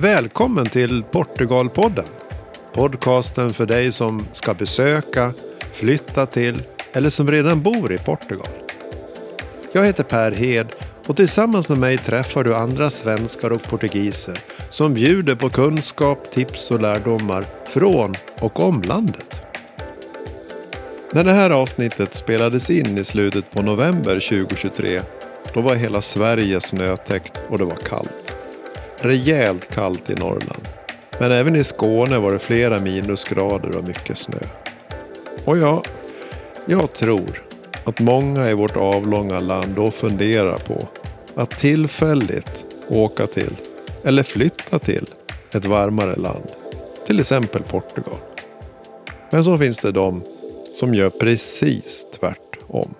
Välkommen till Portugalpodden. Podcasten för dig som ska besöka, flytta till eller som redan bor i Portugal. Jag heter Per Hed och tillsammans med mig träffar du andra svenskar och portugiser som bjuder på kunskap, tips och lärdomar från och om landet. När det här avsnittet spelades in i slutet på november 2023 då var hela Sverige snötäckt och det var kallt. Rejält kallt i Norrland. Men även i Skåne var det flera minusgrader och mycket snö. Och ja, jag tror att många i vårt avlånga land då funderar på att tillfälligt åka till eller flytta till ett varmare land. Till exempel Portugal. Men så finns det de som gör precis tvärtom.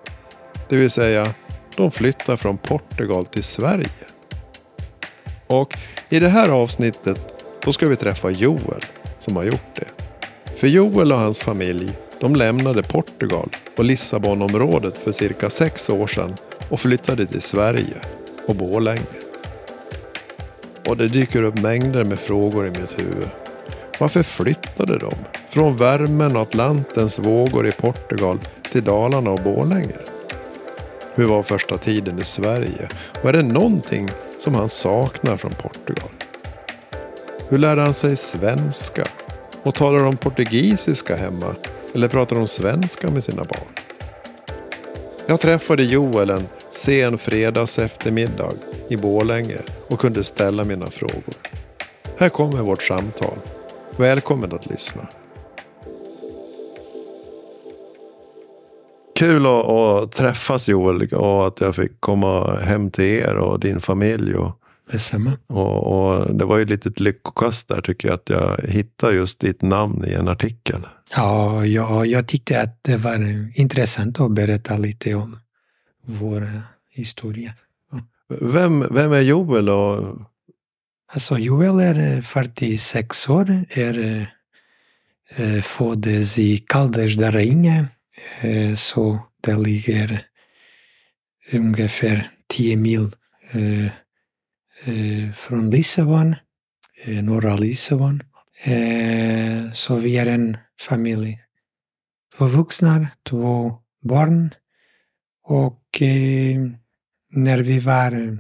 Det vill säga, de flyttar från Portugal till Sverige. Och i det här avsnittet då ska vi träffa Joel som har gjort det. För Joel och hans familj de lämnade Portugal och Lissabonområdet för cirka sex år sedan och flyttade till Sverige och Borlänge. Och det dyker upp mängder med frågor i mitt huvud. Varför flyttade de från värmen och Atlantens vågor i Portugal till Dalarna och Borlänge? Hur var första tiden i Sverige? Och är det någonting som han saknar från Portugal? Hur lärde han sig svenska? Och talar de portugisiska hemma? Eller pratar de svenska med sina barn? Jag träffade Joel en sen fredags eftermiddag i Borlänge och kunde ställa mina frågor. Här kommer vårt samtal. Välkommen att lyssna. Kul att, att träffas Joel och att jag fick komma hem till er och din familj. Och, Detsamma. och, och det var ju ett lyckokast där tycker jag att jag hittade just ditt namn i en artikel. Ja, ja, jag tyckte att det var intressant att berätta lite om vår historia. Vem, vem är Joel och Alltså Joel är eh, 46 år, är eh, föddes i eh, Eh, så det ligger ungefär 10 mil eh, eh, från Lissabon, norra Lissabon. Så vi är en familj. Två vuxna, två barn. Och när vi var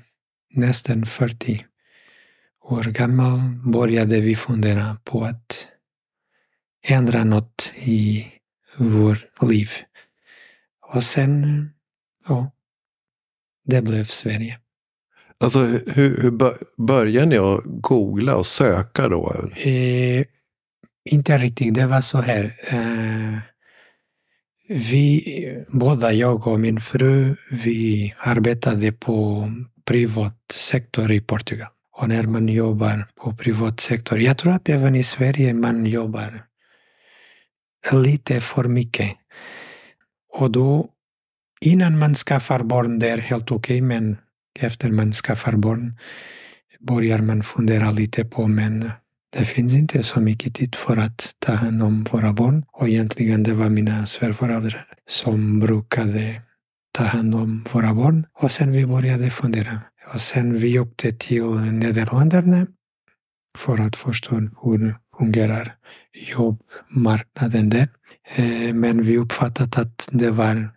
nästan 40 år gammal började vi fundera på att ändra något i vårt liv. Och sen, ja, det blev Sverige. Alltså hur, hur bör- började ni att googla och söka då? Eh, inte riktigt, det var så här. Eh, vi, båda jag och min fru, vi arbetade på privat sektor i Portugal. Och när man jobbar på privat sektor, jag tror att även i Sverige man jobbar lite för mycket. Och då, innan man skaffar barn, det är helt okej, men efter man skaffar barn börjar man fundera lite på, men det finns inte så mycket tid för att ta hand om våra barn. Och egentligen det var mina svärföräldrar som brukade ta hand om våra barn. Och sen vi började fundera. Och sen vi åkte till Nederländerna för att förstå hur fungerar jobbmarknaden där. Eh, men vi uppfattade att det var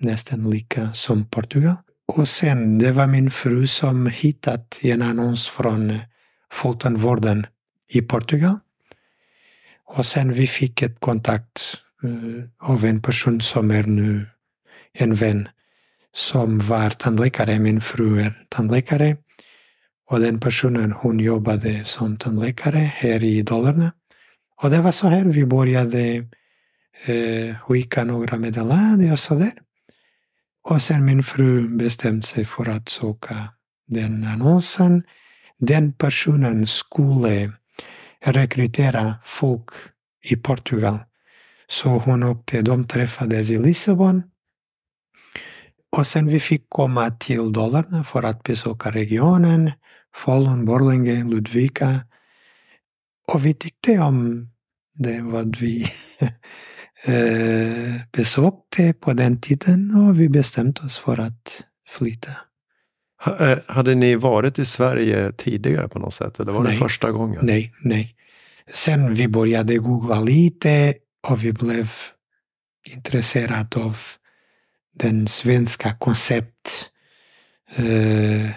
nästan lika som Portugal. Och sen, det var min fru som hittat en annons från Folktandvården i Portugal. Och sen vi fick ett kontakt eh, av en person som är nu en vän som var tandläkare. Min fru är tandläkare. Och den personen hon jobbade som tandläkare här i Dalarna. Och det var så här vi började eh, skicka några meddelanden och så där. Och sen min fru bestämde sig för att söka den annonsen. Den personen skulle rekrytera folk i Portugal. Så hon åkte, de träffades i Lissabon. Och sen vi fick komma till Dalarna för att besöka regionen, Falun, Borlänge, Ludvika. Och vi tyckte om det vad vi eh, besökte på den tiden och vi bestämde oss för att flytta. Eh, hade ni varit i Sverige tidigare på något sätt? Eller var Nej. det första gången? Nej, nej. Sen vi började googla lite och vi blev intresserade av den svenska koncept. Eh,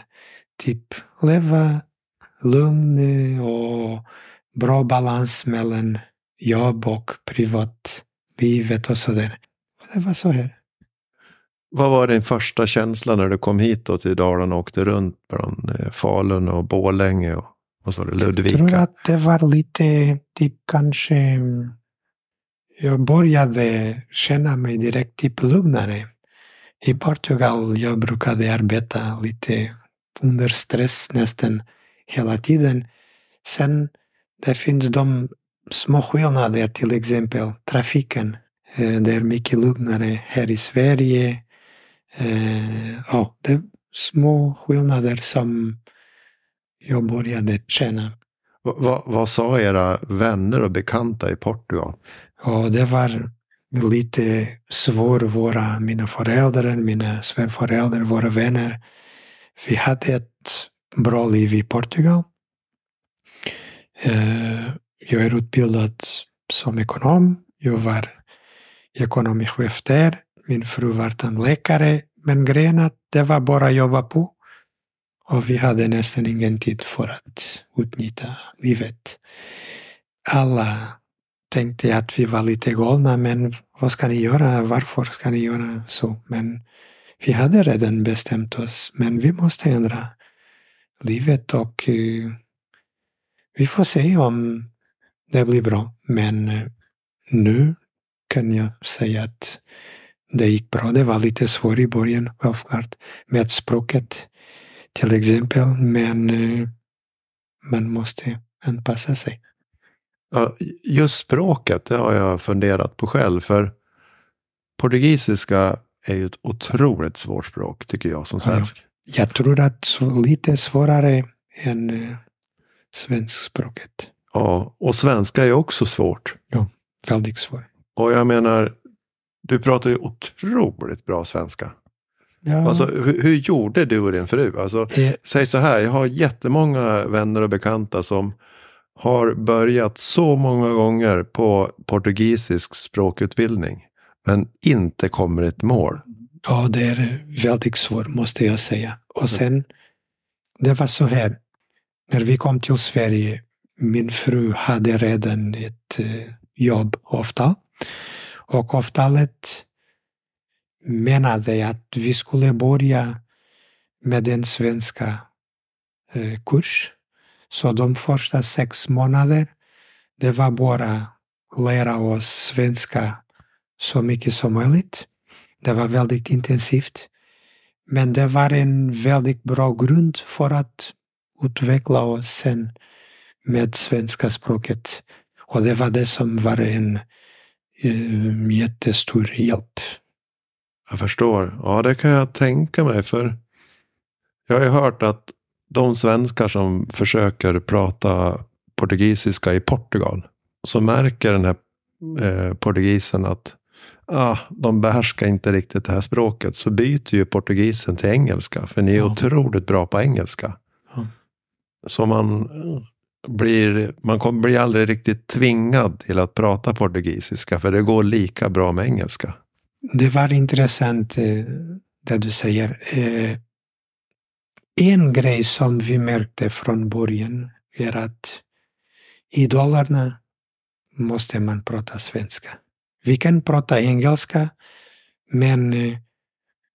typ leva lugn och bra balans mellan jobb och privatlivet och sådär. Det var så här. Vad var din första känsla när du kom hit då till Dalarna och åkte runt bland eh, Falun och Borlänge och vad sa du, Ludvika? Jag tror att det var lite, typ kanske, jag började känna mig direkt typ lugnare. I Portugal jag brukade arbeta lite under stress nästan hela tiden. Sen det finns de små skillnader, till exempel trafiken. Eh, Det är mycket lugnare här i Sverige. Eh, Ja, det är små skillnader som jag började känna. Va- va- vad sa era vänner och bekanta i Portugal? Och det var lite svårt, våra, mina föräldrar, mina svärföräldrar, våra vänner. Vi hade ett bra liv i Portugal. Eh, jag är utbildad som ekonom. Jag var ekonomichef där. Min fru var tandläkare. Men grejen att det var bara att jobba på. Och vi hade nästan ingen tid för att utnyttja livet. Alla tänkte att vi var lite galna, men vad ska ni göra? Varför ska ni göra så? Men vi hade redan bestämt oss, men vi måste ändra livet och uh, vi får se om det blir bra. Men uh, nu kan jag säga att det gick bra. Det var lite svårt i början, självklart, med språket till exempel, men uh, man måste anpassa sig. Ja, just språket, det har jag funderat på själv. För portugisiska är ju ett otroligt svårt språk, tycker jag som Ja, ja. svensk. Jag tror att lite svårare än eh, svenskspråket. Ja, och svenska är också svårt. Väldigt svårt. Och jag menar, du pratar ju otroligt bra svenska. Ja, Alltså, hur, hur gjorde du och din fru? Alltså, eh, säg så här, jag har jättemånga vänner och bekanta som har börjat så många gånger på portugisisk språkutbildning. Men inte kommer ett mål. ja, det är väldigt svårt måste jag säga. Och sen, det var så här, när vi kom till Sverige, min fru hade redan ett eh, jobb, jobbavtal. Och avtalet menade att vi skulle börja med den svenska eh, kurs. Så de första sex månaderna, det var bara lära oss svenska så mycket som möjligt. Det var väldigt intensivt. Men det var en väldigt bra grund för att utveckla oss sen med svenska språket. Och det var det som var en eh, jättestor hjälp. Jag förstår. Ja, det kan jag tänka mig. För jag har ju hört att de svenskar som försöker prata portugisiska i Portugal. Så märker den här eh, portugisen att ah, de behärskar inte riktigt det här språket. Så byter ju portugisen till engelska. För ni är Ja. otroligt bra på engelska. Ja. Så man eh, blir, man kommer bli aldrig riktigt tvingad till att prata portugisiska. För det går lika bra med engelska. Det var intressant eh, det du säger. Eh, en grej som vi märkte från början är att i dollarna måste man prata svenska. Vi kan prata engelska, men eh,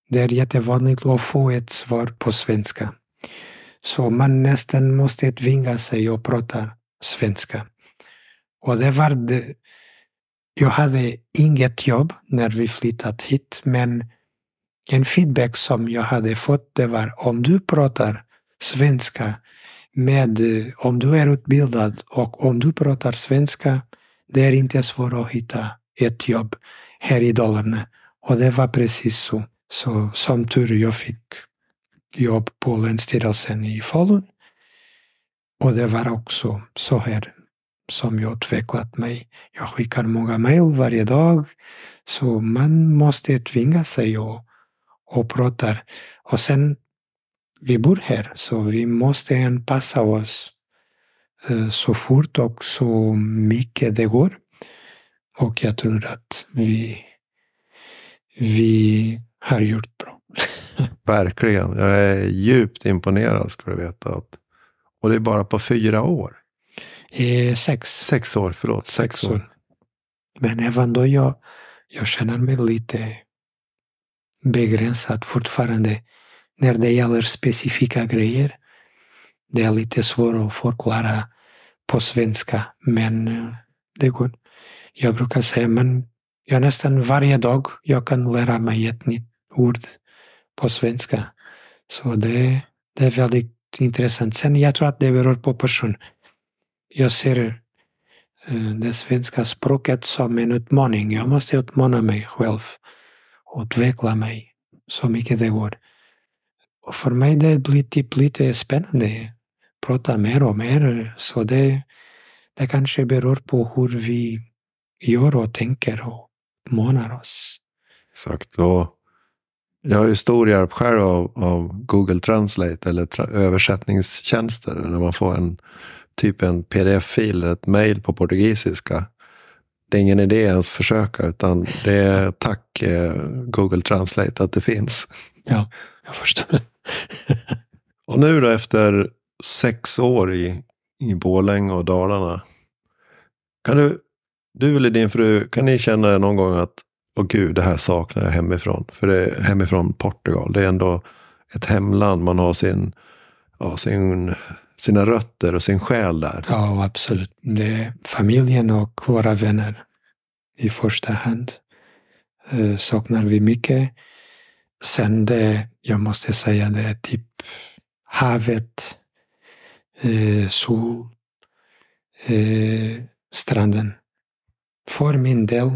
det är jättevanligt att få ett svar på svenska. Så man nästan måste tvinga sig att prata svenska. Och det var det, jag hade inget jobb när vi flyttat hit, men en feedback som jag hade fått det var om du pratar svenska med, eh, om du är utbildad och om du pratar svenska, det är inte svårt att hitta ett jobb här i Dalarna. Och det var precis så. Så som tur jag fick jobb på Länsstyrelsen i Falun. Och det var också så här som jag utvecklat mig. Jag skickar många mejl varje dag. Så man måste tvinga sig och, och prata. Och sen vi bor här, så vi måste anpassa oss eh, så fort och så mycket det går. Och jag tror att vi, vi har gjort bra. Verkligen. Jag är djupt imponerad ska du veta. Och det är bara på fyra år. Eh, sex. Sex år, förlåt. Sex, Sex år. år. Men även då jag, jag känner mig lite begränsad fortfarande när det gäller specifika grejer. Det är lite svårt att förklara på svenska, men eh, det går. Jag brukar säga, men jag nästan varje dag jag kan lära mig ett nytt ord på svenska. Så det, det är väldigt intressant. Sen jag tror att det beror på person. Jag ser eh, det svenska språket som en utmaning. Jag måste utmana mig själv och utveckla mig så mycket det går. Och för mig det blir typ lite spännande. Prata mer och mer. Så det, det kanske beror på hur vi gör och tänker och utmanar oss. Exakt. Och jag har ju stor hjälp själv av, av Google Translate eller tra översättningstjänster. När man får en typ en pdf-fil eller ett mail på portugisiska. Det är ingen idé ens försöka utan det är tack eh, Google Translate att det finns. Ja, jag förstår. Och nu då efter sex år i, i Borlänge och Dalarna. Kan du, du eller din fru, kan ni känna någon gång att åh gud, det här saknar jag hemifrån. För det är hemifrån Portugal. Det är ändå ett hemland. Man har sin, ja, sin, sina rötter och sin själ där. Ja, absolut. Det är familjen och våra vänner i första hand. Eh, saknar vi mycket. Sen det, jag måste säga det är typ havet, eh, sol, eh, stranden. För min del,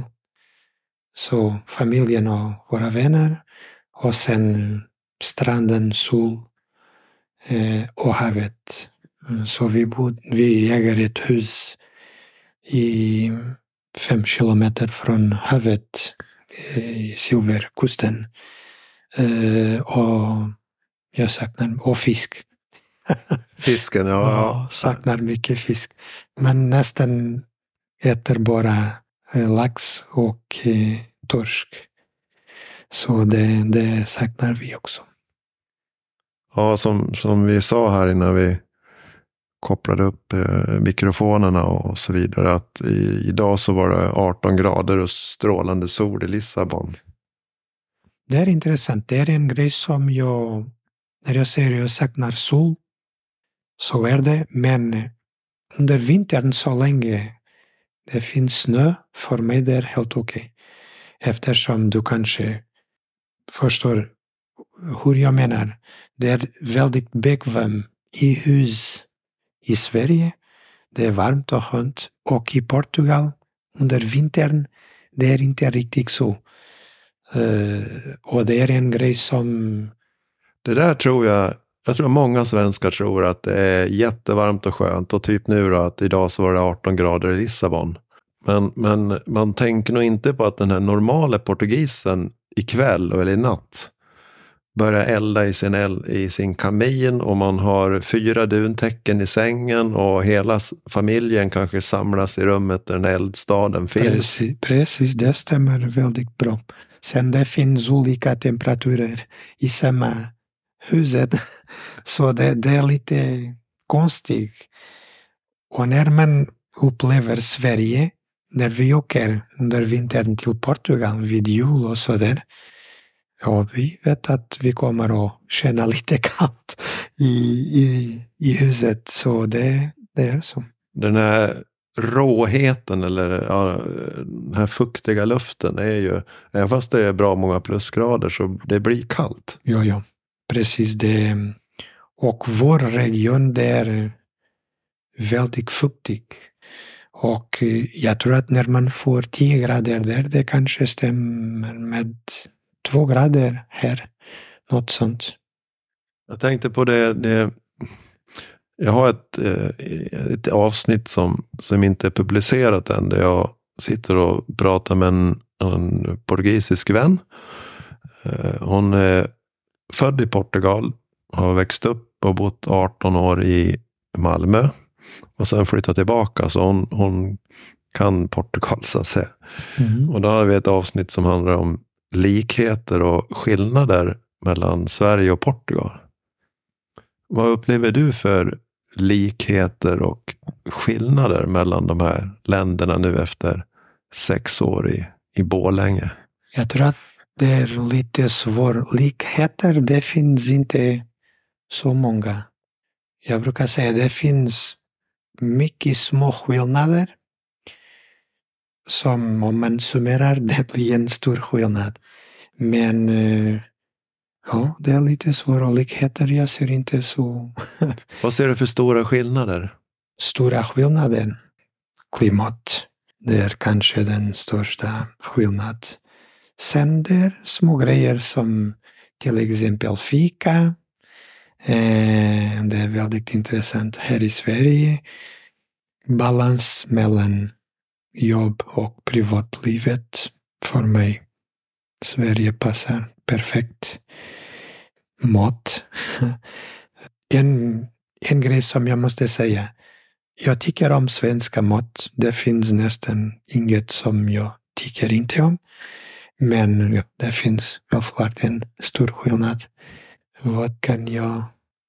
så familjen och våra vänner och sen stranden, sol eh, och havet. Mm, Så vi, bod, vi äger ett hus i fem kilometer från havet eh, i Silverkusten. Eh, och jag saknar, och fisk. Fisken, ja. Ja, saknar mycket fisk. Men nästan äter bara lax och eh, torsk. Så det, det saknar vi också. Ja, som, som vi sa här innan vi kopplade upp eh, mikrofonerna och så vidare. Att i, idag så var det 18 grader och strålande sol i Lissabon. Det är intressant. Det är en grej som jag, när jag säger jag saknar sol, så är det. Men under vintern så länge det finns snö, för mig det är helt okej. Eftersom du kanske förstår hur jag menar. Det är väldigt bekvämt i hus i Sverige. Det är varmt och skönt. Och i Portugal under vintern, det är inte riktigt så. Uh, och det är en grej som... Det där tror jag, jag tror många svenskar tror att det är jättevarmt och skönt. Och typ nu då att idag så var det 18 grader i Lissabon. Men, men man tänker nog inte på att den här normala portugisen ikväll eller i natt börjar elda i sin, el, i sin kamin och man har fyra duntäcken i sängen och hela familjen kanske samlas i rummet där den eldstaden finns. Precis, precis, det stämmer väldigt bra. Sen det finns olika temperaturer i samma huset. Så det, det är lite konstigt. Och när man upplever Sverige, när vi åker under vintern till Portugal vid jul och sådär, ja, vi vet att vi kommer att känna lite kallt i, i, i huset. Så det, det är så. Den här råheten eller ja, den här fuktiga luften är ju, även fast det är bra många plusgrader så det blir kallt. Ja, ja, precis det. Och vår region det är väldigt fuktig. Och eh, jag tror att när man får 10 grader där, det kanske stämmer med 2 grader här. Något sånt. Jag tänkte på det, det jag har ett, eh, ett avsnitt som, som inte är publicerat än. Där jag sitter och pratar med en, en portugisisk vän. Eh, hon är född i Portugal. har växt upp och bott 18 år i Malmö. Och sen flyttat tillbaka. Så hon, hon kan Portugal så att säga. Mm. Och då har vi ett avsnitt som handlar om likheter och skillnader mellan Sverige och Portugal. Vad upplever du för likheter och skillnader mellan de här länderna nu efter sex år i, i Borlänge? Jag tror att det är lite svår. Likheter, det finns inte så många. Jag brukar säga det finns mycket små skillnader som om man summerar det blir en stor skillnad. Men eh, ja, det är lite svåra likheter. Jag ser inte så Vad ser du för stora skillnader? stora skillnader. Klimat, det är kanske den största skillnaden sänder små grejer som till exempel fika. Eh, det är väldigt intressant här i Sverige. Balans mellan jobb och privatlivet för mig. Sverige passar perfekt. Mat. En, en grej som jag måste säga. Jag tycker om svenska mat. Det finns nästan inget som jag tycker inte om. Men ja, det finns självklart en stor skillnad. Vad kan jag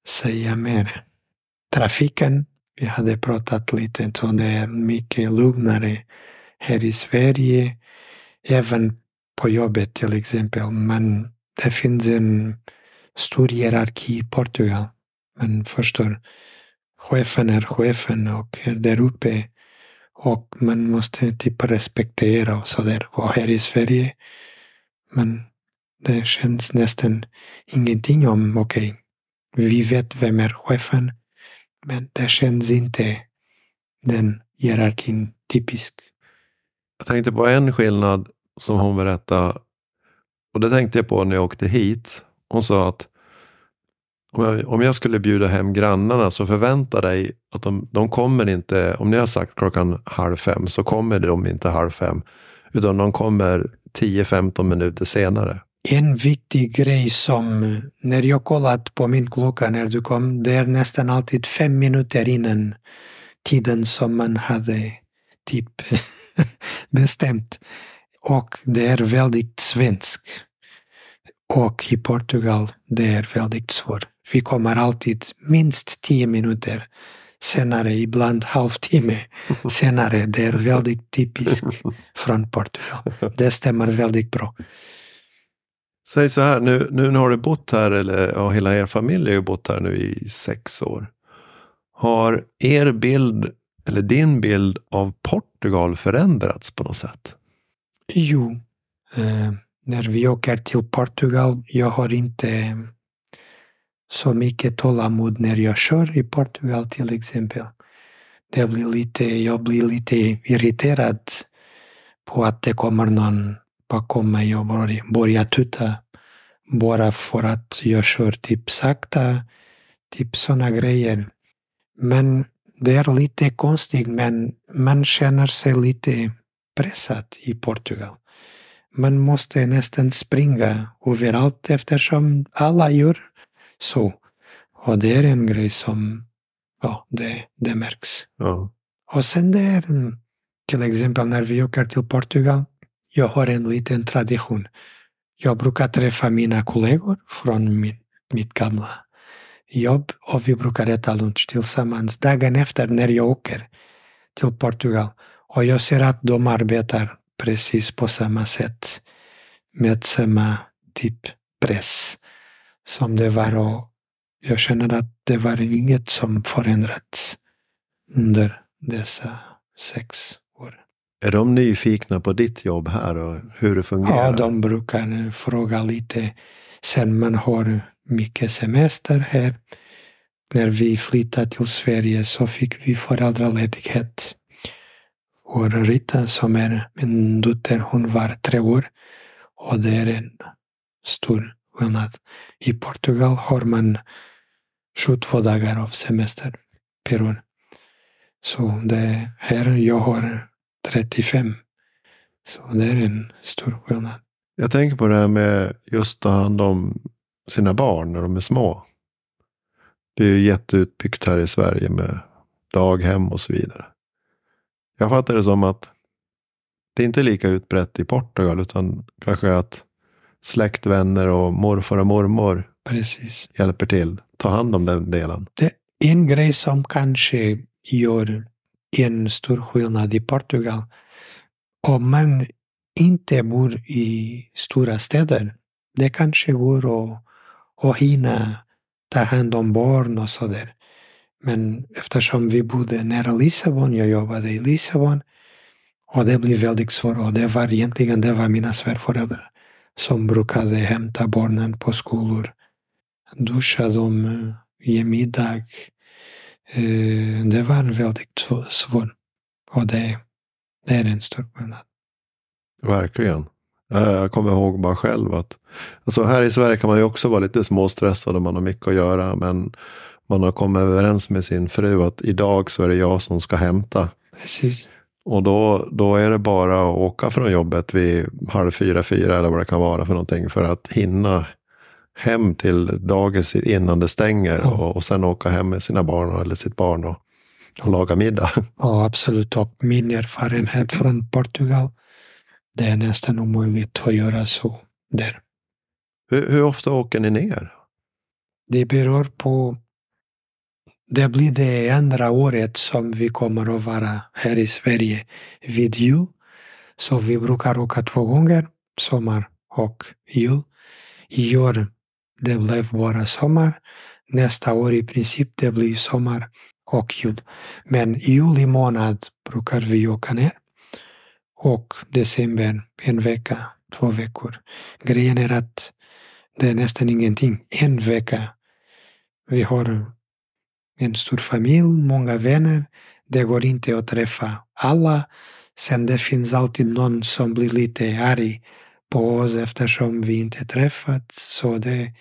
säga mer? Trafiken, vi hade pratat lite, så det är mycket lugnare här i Sverige. Även på jobbet till exempel. Men det finns en stor hierarki i Portugal. Man förstår, chefen är chefen och är där uppe. Och man måste typ respektera och sådär. Och här i Sverige, men det känns nästan ingenting om, okej, vi vet vem är chefen, men det känns inte den hierarkin typisk. Jag tänkte på en skillnad som hon berättade. Och det tänkte jag på när jag åkte hit. Hon sa att om jag, om jag skulle bjuda hem grannarna så förvänta dig att de, de kommer inte, om ni har sagt klockan halv fem så kommer de inte halv fem. Utan de kommer 10-15 minuter senare. En viktig grej som när jag kollat på min klocka när du kom, det är nästan alltid fem minuter innan tiden som man hade typ bestämt. Och det är väldigt svenskt. Och i Portugal, det är väldigt svårt. Vi kommer alltid minst tio minuter senare, ibland halvtimme senare. Det är väldigt typiskt från Portugal. Det stämmer väldigt bra. Säg så här, nu, nu har du bott här, eller ja, hela er familj har ju bott här nu i sex år. Har er bild, eller din bild av Portugal förändrats på något sätt? Jo, eh, när vi åker till Portugal, jag har inte eh, så mycket tålamod när jag kör i Portugal till exempel. Det blir lite, jag blir lite irriterad på att det kommer någon bakom mig och börjar, tuta bara för att jag kör typ sakta, typ sådana grejer. Men det är lite konstigt, men man känner sig lite pressad i Portugal. Man måste nästan springa överallt eftersom alla gör så. Och det är en grej som, ja, det, det märks. Ja. Och sen det är, till exempel när vi åker till Portugal, jag har en liten tradition. Jag brukar träffa mina kollegor från min, mitt gamla jobb och vi brukar äta lunch tillsammans dagen efter när jag åker till Portugal. Och jag ser att de arbetar precis på samma sätt med samma typ press som det var och jag känner att det var inget som förändrats under dessa sex år. Är de nyfikna på ditt jobb här och hur det fungerar? Ja, de brukar fråga lite. Sen man har mycket semester här. När vi flyttade till Sverige så fick vi föräldraledighet. Och Rita som är min dotter, hon var tre år. Och det är en stor skillnad. I e Portugal har man 22 dagar av semester per år. Så det här, jag har 35. Så det är en stor skillnad. Jag tänker på det här med just att ta hand om sina barn när de är små. Det är ju jätteutbyggt här i Sverige med daghem och så vidare. Jag fattar det som att det är inte lika utbrett i Portugal utan kanske att släkt, vänner och morfar och mormor Precis. hjälper till. Ta hand om den delen. Det en grej som kanske gör en stor skillnad i Portugal. Om man inte bor i stora städer. Det kanske går att, att hinna ta hand om barn och sådär. Men eftersom vi bodde nära Lissabon, jag jobbade i Lissabon, och det blev väldigt svårt. Och det var egentligen det var mina svärföräldrar som brukade hämta barnen på skolor, duscha dem, eh, ge middag. Eh, det var väldigt svårt. Och det, det är en stor skillnad. Verkligen. Jag kommer ihåg bara själv att alltså här i Sverige kan man ju också vara lite småstressad och man har mycket att göra. Men man har kommit överens med sin fru att idag så är det jag som ska hämta. Precis. Och då, då är det bara att åka från jobbet vid halv fyra, fyra eller vad det kan vara för någonting. För att hinna hem till dagis innan det stänger. Ja. Och, och sen åka hem med sina barn eller sitt barn och, och laga middag. Ja, absolut. Och min erfarenhet från Portugal. Det är nästan omöjligt att göra så där. Hur, hur ofta åker ni ner? Det beror på det blir det andra året som vi kommer att vara här i Sverige vid jul. Så vi brukar åka två gånger, sommar och jul. I år det blev bara sommar. Nästa år i princip det blir sommar och jul. Men i juli månad brukar vi åka ner. Och december en vecka, två veckor. Grejen är att det är nästan ingenting. En vecka. Vi har en stor familj, många vänner. Det går inte att träffa alla. Sen det finns alltid någon som blir lite arg på oss eftersom vi inte träffats. Så det,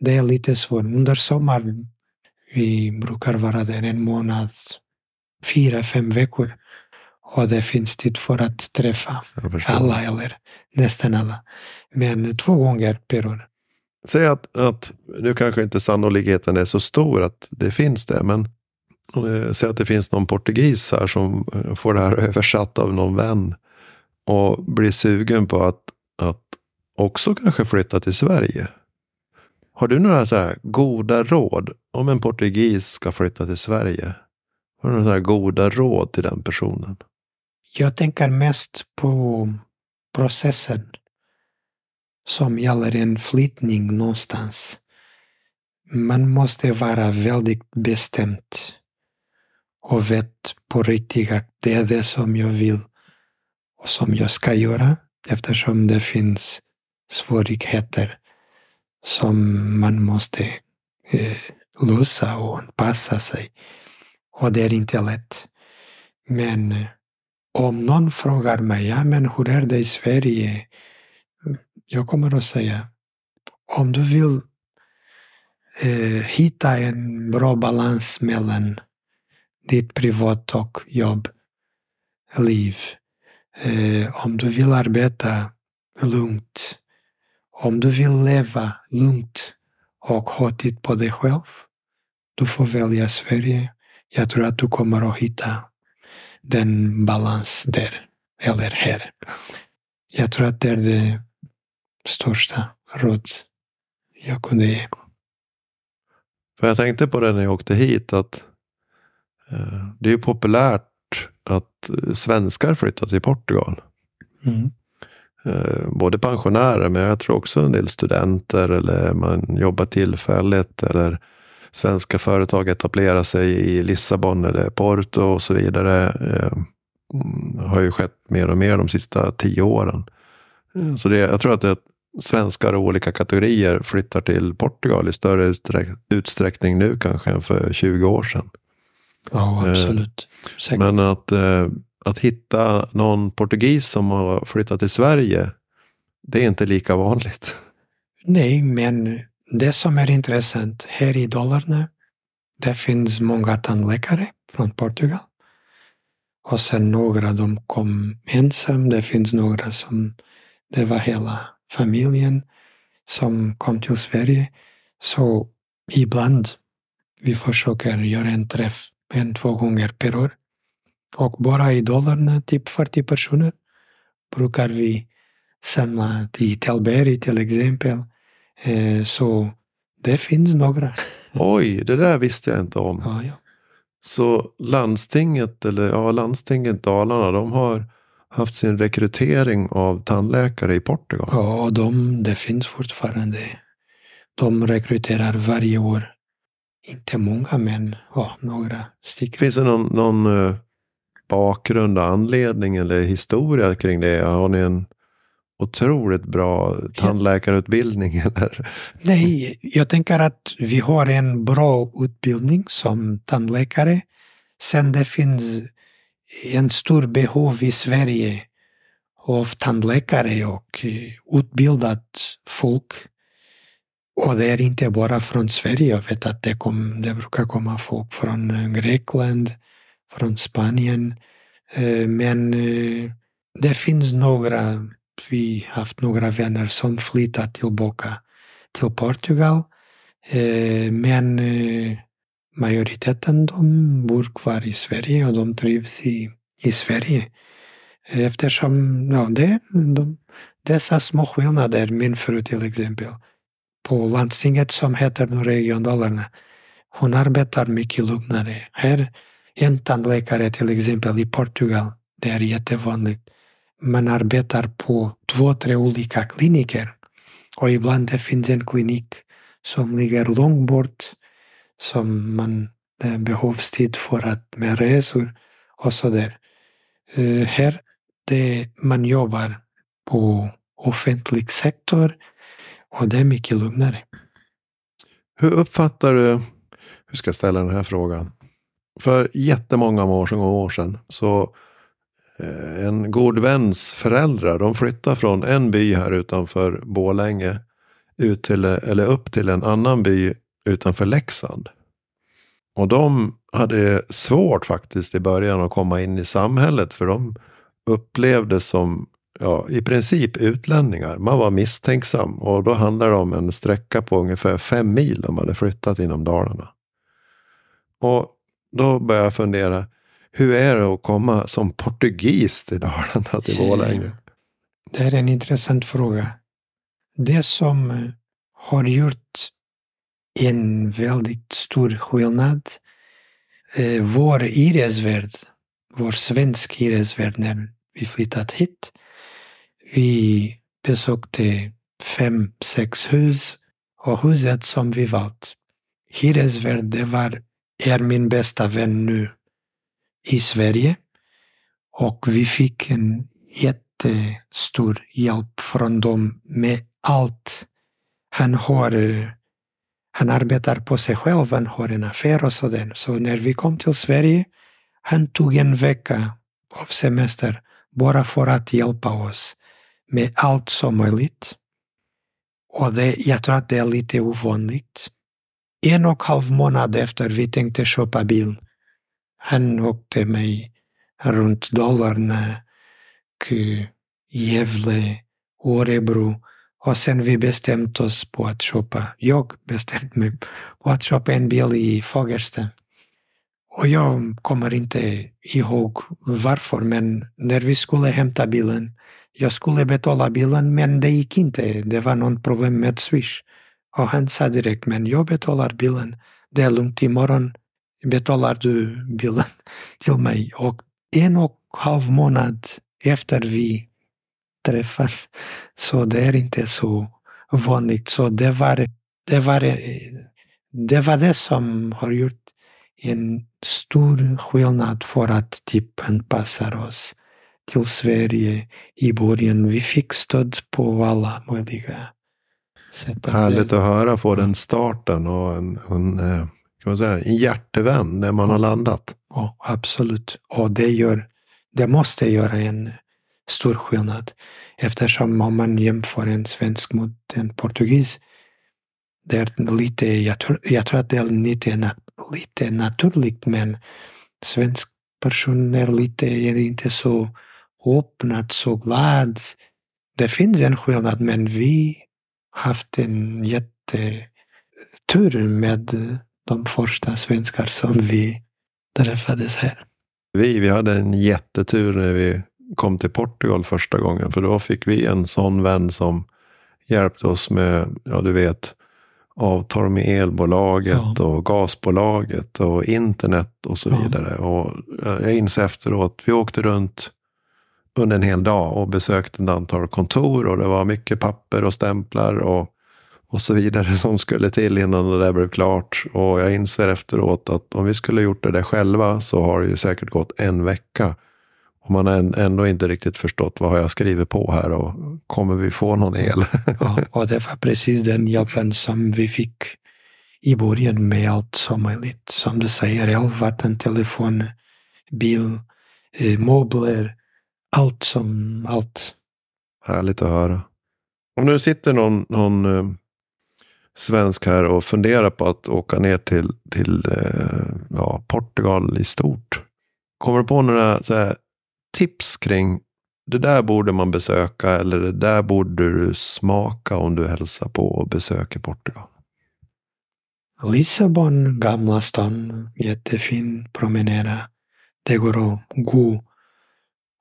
det är lite svårt. Under sommaren vi brukar vara där en månad, fyra, fem veckor. Och det finns tid för att träffa alla eller nästan alla. Men två gånger per år. Säg att, att nu kanske inte sannolikheten är så stor att det finns det. Men eh, säg att det finns någon portugis här som eh, får det här översatt av någon vän. Och blir sugen på att, att också kanske flytta till Sverige. Har du några så här goda råd om en portugis ska flytta till Sverige? Har du några så här goda råd till den personen? Jag tänker mest på processen som gäller en flyttning någonstans. Man måste vara väldigt bestämd och vet på riktigt att det är det som jag vill och som jag ska göra eftersom det finns svårigheter som man måste eh, lösa och anpassa sig. Och det är inte lätt. Men eh, om någon frågar mig, ja men hur är det i Sverige? Jag kommer att säga, om du vill eh, hitta en bra balans mellan ditt privat och jobbliv. Eh, om du vill arbeta lugnt. Om du vill leva lugnt och ha tid på dig själv. Du får välja Sverige. Jag tror att du kommer att hitta den balans där, eller här. Jag tror att det är det största råd jag kunde ge. För jag tänkte på det när jag åkte hit att eh, det är populärt att eh, svenskar flyttar till Portugal. Mm. Eh, både pensionärer men jag tror också en del studenter eller man jobbar tillfälligt eller svenska företag etablerar sig i Lissabon eller Porto och så vidare. Eh, mm, har ju skett mer och mer de sista tio åren. Eh, så det, jag tror att det, svenskar av olika kategorier flyttar till Portugal i större utsträck, utsträckning nu kanske än för 20 år sedan. Ja, absolut. Eh, men att, eh, att hitta någon portugis som har flyttat till Sverige, det är inte lika vanligt. Nej, men det som är intressant här i Dalarna, det finns många tandläkare från Portugal. Och sen några de kom ensam, det finns några som det var hela familjen som kom till Sverige. Så ibland Vi försöker göra en träff en, två gånger per år. Och bara i Dalarna, typ 40 personer, brukar vi samla i Tällberg till exempel. Eh, så det finns några. Oj, det där visste jag inte om. Ja, ja. Så landstinget, eller ja, landstinget Dalarna, de har haft sin rekrytering av tandläkare i Portugal. Ja, de, det finns fortfarande. De rekryterar varje år. Inte många, men ja, några stycken. Finns det någon, någon eh, bakgrund, anledning eller historia kring det? Har ni en otroligt bra tandläkarutbildning? Eller? Nej, jag tänker att vi har en bra utbildning som tandläkare. Sen det finns en stor behov i Sverige av tandläkare och eh, utbildat folk. Och det är inte bara från Sverige. Jag vet att det, kom, det brukar komma folk från eh, Grekland, från Spanien. Eh, men det finns några, vi har haft några vänner som flyttat tillbaka till Portugal. Men majoriteten e de bor kvar i Sverige och de trivs i, i Sverige. Eftersom ja, det, de, dessa små skillnader, min fru till exempel, på landstinget som heter Region Dalarna, hon arbetar mycket lugnare. Här, en tandläkare till exempel i e e Portugal, det är jättevanligt. Man arbetar på två, tre olika kliniker. Och ibland det finns en klinik som ligger långt bort som man behovstid tid för att med resor och så där. Uh, här det man jobbar på offentlig sektor och det är mycket lugnare. Hur uppfattar du, hur ska jag ställa den här frågan? För jättemånga år sedan, år sedan så eh, en god väns föräldrar, de flyttade från en by här utanför Bålänge ut till, eller upp till en annan by utanför Leksand. Och de hade svårt faktiskt i början att komma in i samhället för de upplevdes som ja, i princip utlänningar. Man var misstänksam och då handlade det om en sträcka på ungefär fem mil de hade flyttat inom Dalarna. Och då började jag fundera, hur är det att komma som portugis till Dalarna, till Borlänge? Det är en intressant fråga. Det som eh, har gjort en väldigt stor skillnad. Eh, vår hyresvärd, vår svensk hyresvärd när vi flyttat hit, vi besökte fem, sex hus och huset som vi valt, hyresvärd, det var, är min bästa vän nu i Sverige. Och vi fick en jättestor hjälp från dem med allt. Han har eh, han arbetar på sig själv, han har en affär och sådär. Så när vi kom till Sverige, han tog en vecka av semester bara för att hjälpa oss med allt som möjligt. Och det, jag tror att det är lite ovanligt. En och en halv månad efter vi tänkte köpa bil, han åkte mig runt Dalarna, Gävle, Örebro och sen vi bestämt oss på att köpa, jag bestämt mig på att köpa en bil i Fagersta. Och jag kommer inte ihåg varför, men när vi skulle hämta bilen, jag skulle betala bilen, men det gick inte. Det var något problem med Swish. Och han sa direkt, men jag betalar bilen. Det är lugnt, imorgon betalar du bilen till mig. Och en och en halv månad efter vi träffas. Så det är inte så vanligt. Så det var det, var, det, var det som har gjort en stor skillnad för att typ anpassa oss till Sverige i början. Vi fick stöd på alla möjliga sätt. Härligt att höra få den starten och en, en, eh, kan man säga, en hjärtevän när man har landat. Ja, absolut. Och det, gör, det måste göra en stor skillnad. Eftersom om man jämför en svensk mot en portugis, det är lite, jag tror, jag tror att det är lite, lite naturligt, men svensk person är lite, är inte så öppnad, så glad. Det finns en skillnad, men vi har haft en jättetur med de första svenskar som vi träffades här. Vi, vi hade en jättetur när vi kom till Portugal första gången. För då fick vi en sån vän som hjälpte oss med, ja du vet, avtal med elbolaget ja. och gasbolaget och internet och så ja. vidare. Och jag inser efteråt, vi åkte runt under en hel dag och besökte ett antal kontor och det var mycket papper och stämplar och, och så vidare som skulle till innan det där blev klart. Och jag inser efteråt att om vi skulle gjort det där själva så har det ju säkert gått en vecka. Man har ändå inte riktigt förstått vad har jag skrivit på här och kommer vi få någon el? ja, och det var precis den hjälpen som vi fick i början med allt som möjligt. Som du säger, el, vatten, telefon, bil, eh, möbler, allt som allt. Härligt att höra. Om nu sitter någon, någon eh, svensk här och funderar på att åka ner till, till eh, ja, Portugal i stort. Kommer du på några så här, tips kring det där borde man besöka eller det där borde du smaka om du hälsar på och besöker Portugal? Lissabon, Gamla stan, jättefin promenera. Det går att gå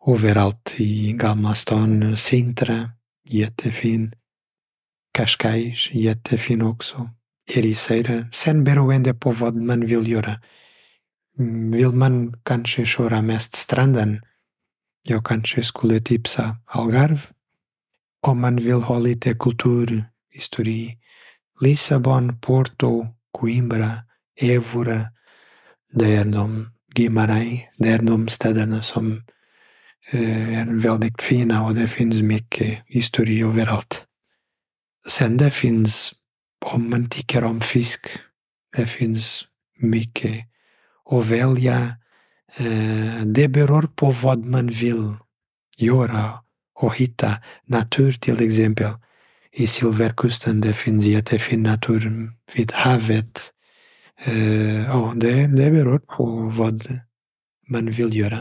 överallt i Gamla stan. Sintra, jättefin. Cascais, jättefin också. Ericeira. Sen beroende på vad man vill göra. Mm, vill man kanske köra mest stranden jag kanske skulle tipsa Algarve. Om man vill ha lite kulturhistoria. Lissabon, Porto, Coimbra, Évora. Det är de Guimarães, det är de städerna som eh, är väldigt fina och det finns mycket historia överallt. Sen det finns, om man tycker om fisk, det finns mycket att välja det beror på vad man vill göra och hitta. Natur till exempel. I Silverkusten det finns jättefin natur vid havet. Eh, ja, det, det beror på vad man vill göra.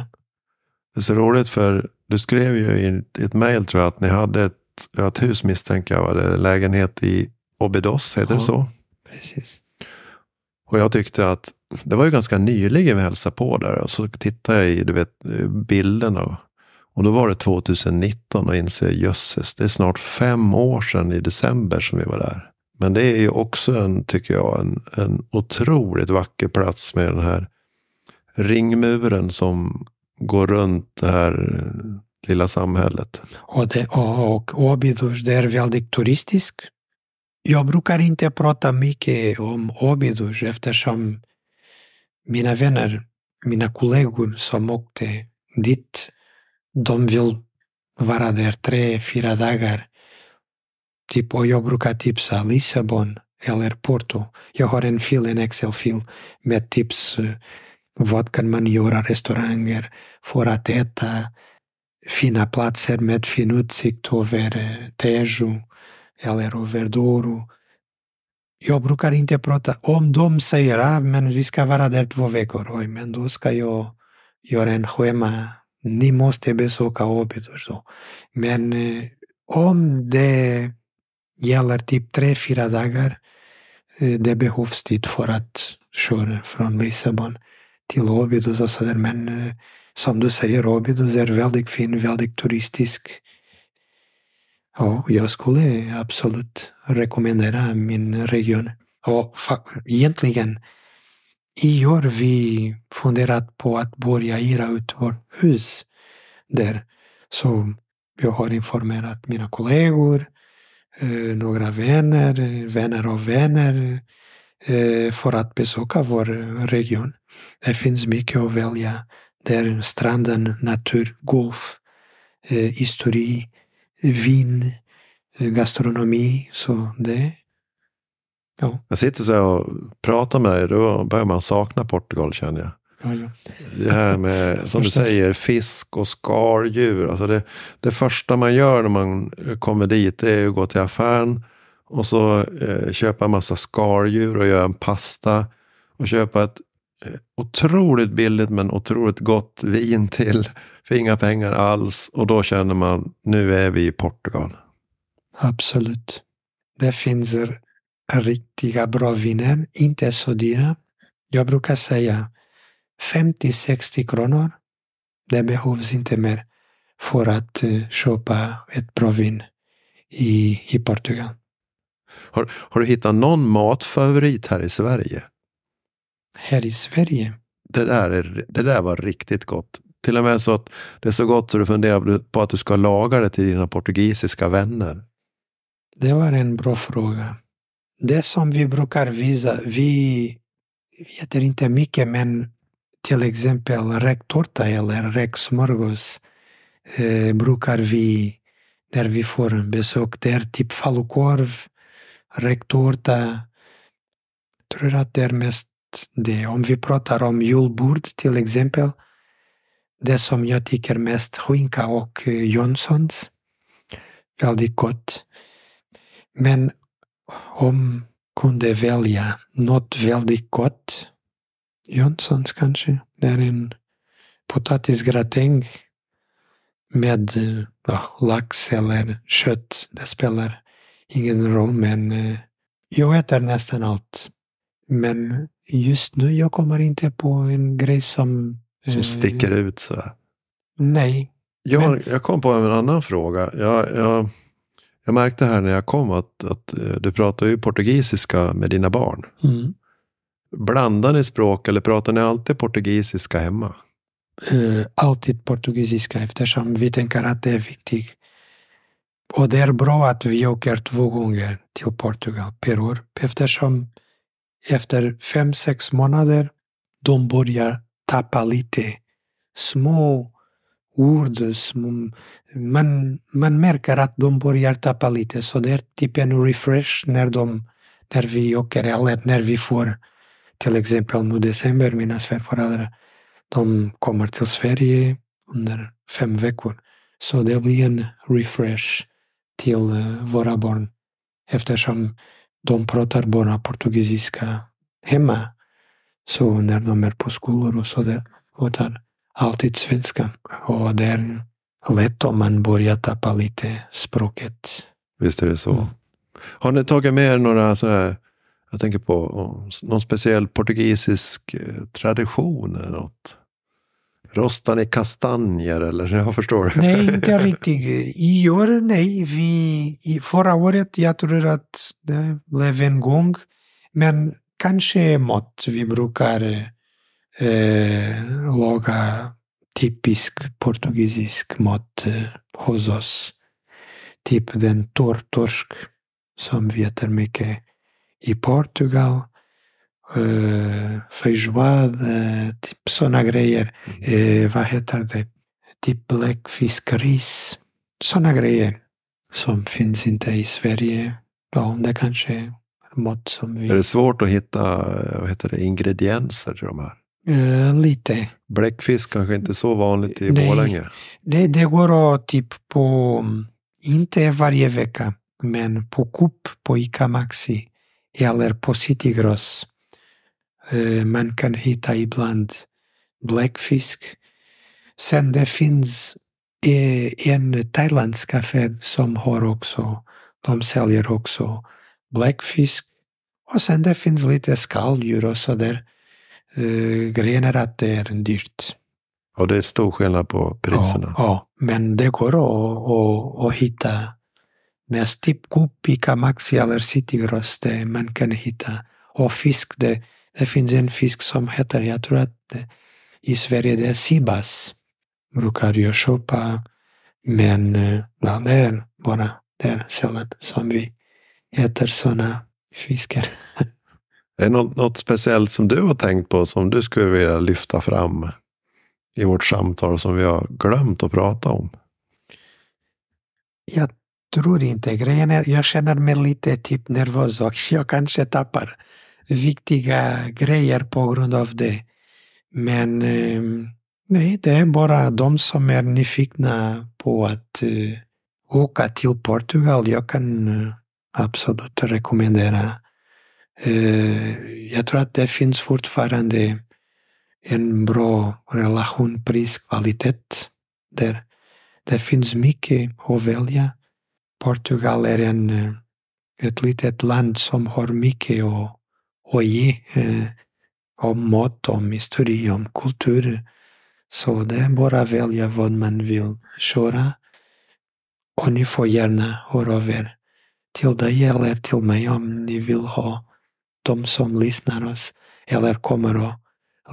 Det är så roligt för du skrev ju i ett mejl tror jag att ni hade ett, ett hus misstänker jag, eller lägenhet i Obidos, heter ja, det så? Precis. Och jag tyckte att det var ju ganska nyligen vi hälsade på där och så tittade jag i du vet, bilderna. Och då var det 2019 och inser jösses, det är snart fem år sedan i december som vi var där. Men det är ju också en, tycker jag, en, en otroligt vacker plats med den här ringmuren som går runt det här lilla samhället. Och, det, och Åbydos, det är väldigt turistiskt. Jag brukar inte prata mycket om Åbydos eftersom mina vänner, mina kollegor som åkte dit, de vill vara där tre, fyra dagar. Typ, och jag brukar tipsa Lissabon eller Porto. Jag har en fil, en Excel-fil med tips. Eh, vad kan man göra, restauranger för att äta, fina platser med fin utsikt över eh, Tejo eller över Douro jag brukar inte prata. Om de säger att ah, vi ska vara där två veckor, oj, men då ska jag göra en schema. Ni måste besöka Åbyt och så. Men eh, om det gäller typ tre, fyra dagar, eh, det behövs tid för att köra från Lissabon till Åbydos och sådär. Men eh, som du säger, Åbydos är väldigt fin, väldigt turistisk. Ja, jag skulle absolut rekommendera min region. Och egentligen, i år vi funderat på att börja hyra ut vårt hus där. Så jag har informerat mina kollegor, eh, några vänner, vänner av vänner eh, för att besöka vår region. Det finns mycket att välja. Där stranden, natur, golf, eh, historia, vin, gastronomi. Så det, ja. Jag sitter så och pratar med dig, då börjar man sakna Portugal känner jag. Ja, ja. Det här med, som du säger, fisk och skaldjur. Alltså det, det första man gör när man kommer dit är att gå till affären och så eh, köpa en massa skaldjur och göra en pasta. Och köpa ett eh, otroligt billigt men otroligt gott vin till för inga pengar alls. Och då känner man, nu är vi i Portugal. Absolut. Det finns riktiga bra viner, inte så dyra. Jag brukar säga 50-60 kronor. Det behövs inte mer för att uh, köpa ett bra vin i, i Portugal. Har, har du hittat någon matfavorit här i Sverige? Här i Sverige? Det där, är, det där var riktigt gott. Till och med så att det är så gott så du funderar på att du ska laga det till dina portugisiska vänner. Det var en bra fråga. Det som vi brukar visa, vi äter inte mycket men till exempel räktårta eller räksmörgås eh, brukar vi, när vi får besök där, typ falukorv, räktårta. Jag tror att det är mest det. Om vi pratar om julbord till exempel, det som jag tycker mest, skinka och eh, Jonssons. Väldigt gott. Men om kunde välja något väldigt gott, Jonssons kanske, det är en potatisgratäng med ja, lax eller kött. Det spelar ingen roll, men eh, jag äter nästan allt. Men just nu jag kommer inte på en grej som... Som eh, sticker ut sådär? Nej. Jag, men... jag kom på en annan fråga. Jag, jag, jag märkte här när jag kom att, att eh, du pratar ju portugisiska med dina barn. Mm. Blandar ni språk eller pratar ni alltid portugisiska hemma? Uh, alltid portugisiska eftersom vi tänker att det är viktigt. Och det är bra att vi åker två gånger till Portugal per år eftersom efter fem, sex månader de börjar tappa lite små ord. Små, man, man märker att de börjar tappa lite så det är typ en refresh när, de, när vi åker eller när vi får till exempel nu december, mina svärföräldrar, de kommer till Sverige under fem veckor. Så det blir en refresh till eh, våra barn eftersom de pratar bara portugisiska hemma. Så när de är på skolor och så där pratar alltid svenska. Och det är lätt om man börjar tappa lite språket. Visst är det så. Mm. Har ni tagit med er några sådär jag tänker på någon speciell portugisisk eh, tradition eller något. Rostar ni kastanjer eller? Jag förstår. Nej, inte riktigt. I år, nej. Vi, i förra året, jag tror att det blev en gång. Men kanske mat. Vi brukar eh, laga typisk portugisisk mat eh, hos oss. Typ den torrtorsk som vi äter mycket i Portugal. Uh, feijoada, typ sådana grejer. Uh, vad heter det? Typ bläckfiskris. Sådana grejer som finns inte i Sverige. Ja, det kanske är mat som vi... Är det svårt att hitta vad heter det, ingredienser till de här? Uh, lite. Bläckfisk kanske inte är så vanligt i Borlänge? Det, det går att typ på, inte varje vecka, men på Coop på ICA Maxi eller på Citygross. Uh, man kan hitta ibland bläckfisk. Sen det finns uh, en thailändsk affär som har också, de säljer också bläckfisk. Och sen det finns lite skaldjur och sådär. Uh, grejen är att det är dyrt. Och det är stor skillnad på priserna? Ja, ja. men det går att, att, att hitta Näst typ Kupika, Maxi eller Citygross, man kan hitta. Och fisk, det, det finns en fisk som heter, jag tror att i Sverige det är sibas. Brukar jag köpa. Men ja, det är bara det är sällan som vi äter sådana fiskar. Är det något, något speciellt som du har tänkt på som du skulle vilja lyfta fram i vårt samtal som vi har glömt att prata om? Jag tror inte. Grejen är, jag känner mig lite typ nervös och jag kanske tappar viktiga grejer på grund av det. Men ehm, nej, det är bara de som är nyfikna på att eh, åka till Portugal. Jag kan eh, absolut rekommendera. Eh, jag tror att det finns fortfarande en bra relation pris-kvalitet där. Det finns mycket att välja. Portugal är en, ett litet land som har mycket att, och ge. Eh, om mat, om historia, om kultur. Så det är bara att välja vad man vill köra. Och ni får gärna höra av er till dig eller till mig om ni vill ha de som lyssnar oss eller kommer och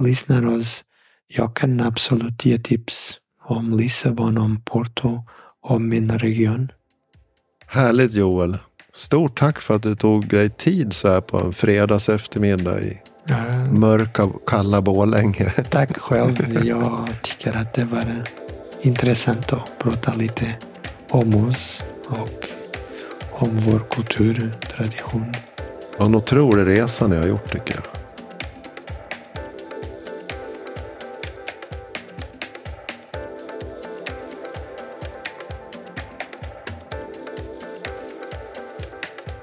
lyssnar oss. Jag kan absolut ge tips om Lissabon, om Porto, om min region. Härligt Joel. Stort tack för att du tog dig tid så här på en fredags eftermiddag i mörka och kalla Borlänge. Tack själv. Jag tycker att det var intressant att prata lite om oss och om vår kultur, tradition. En otrolig resa ni har gjort tycker jag.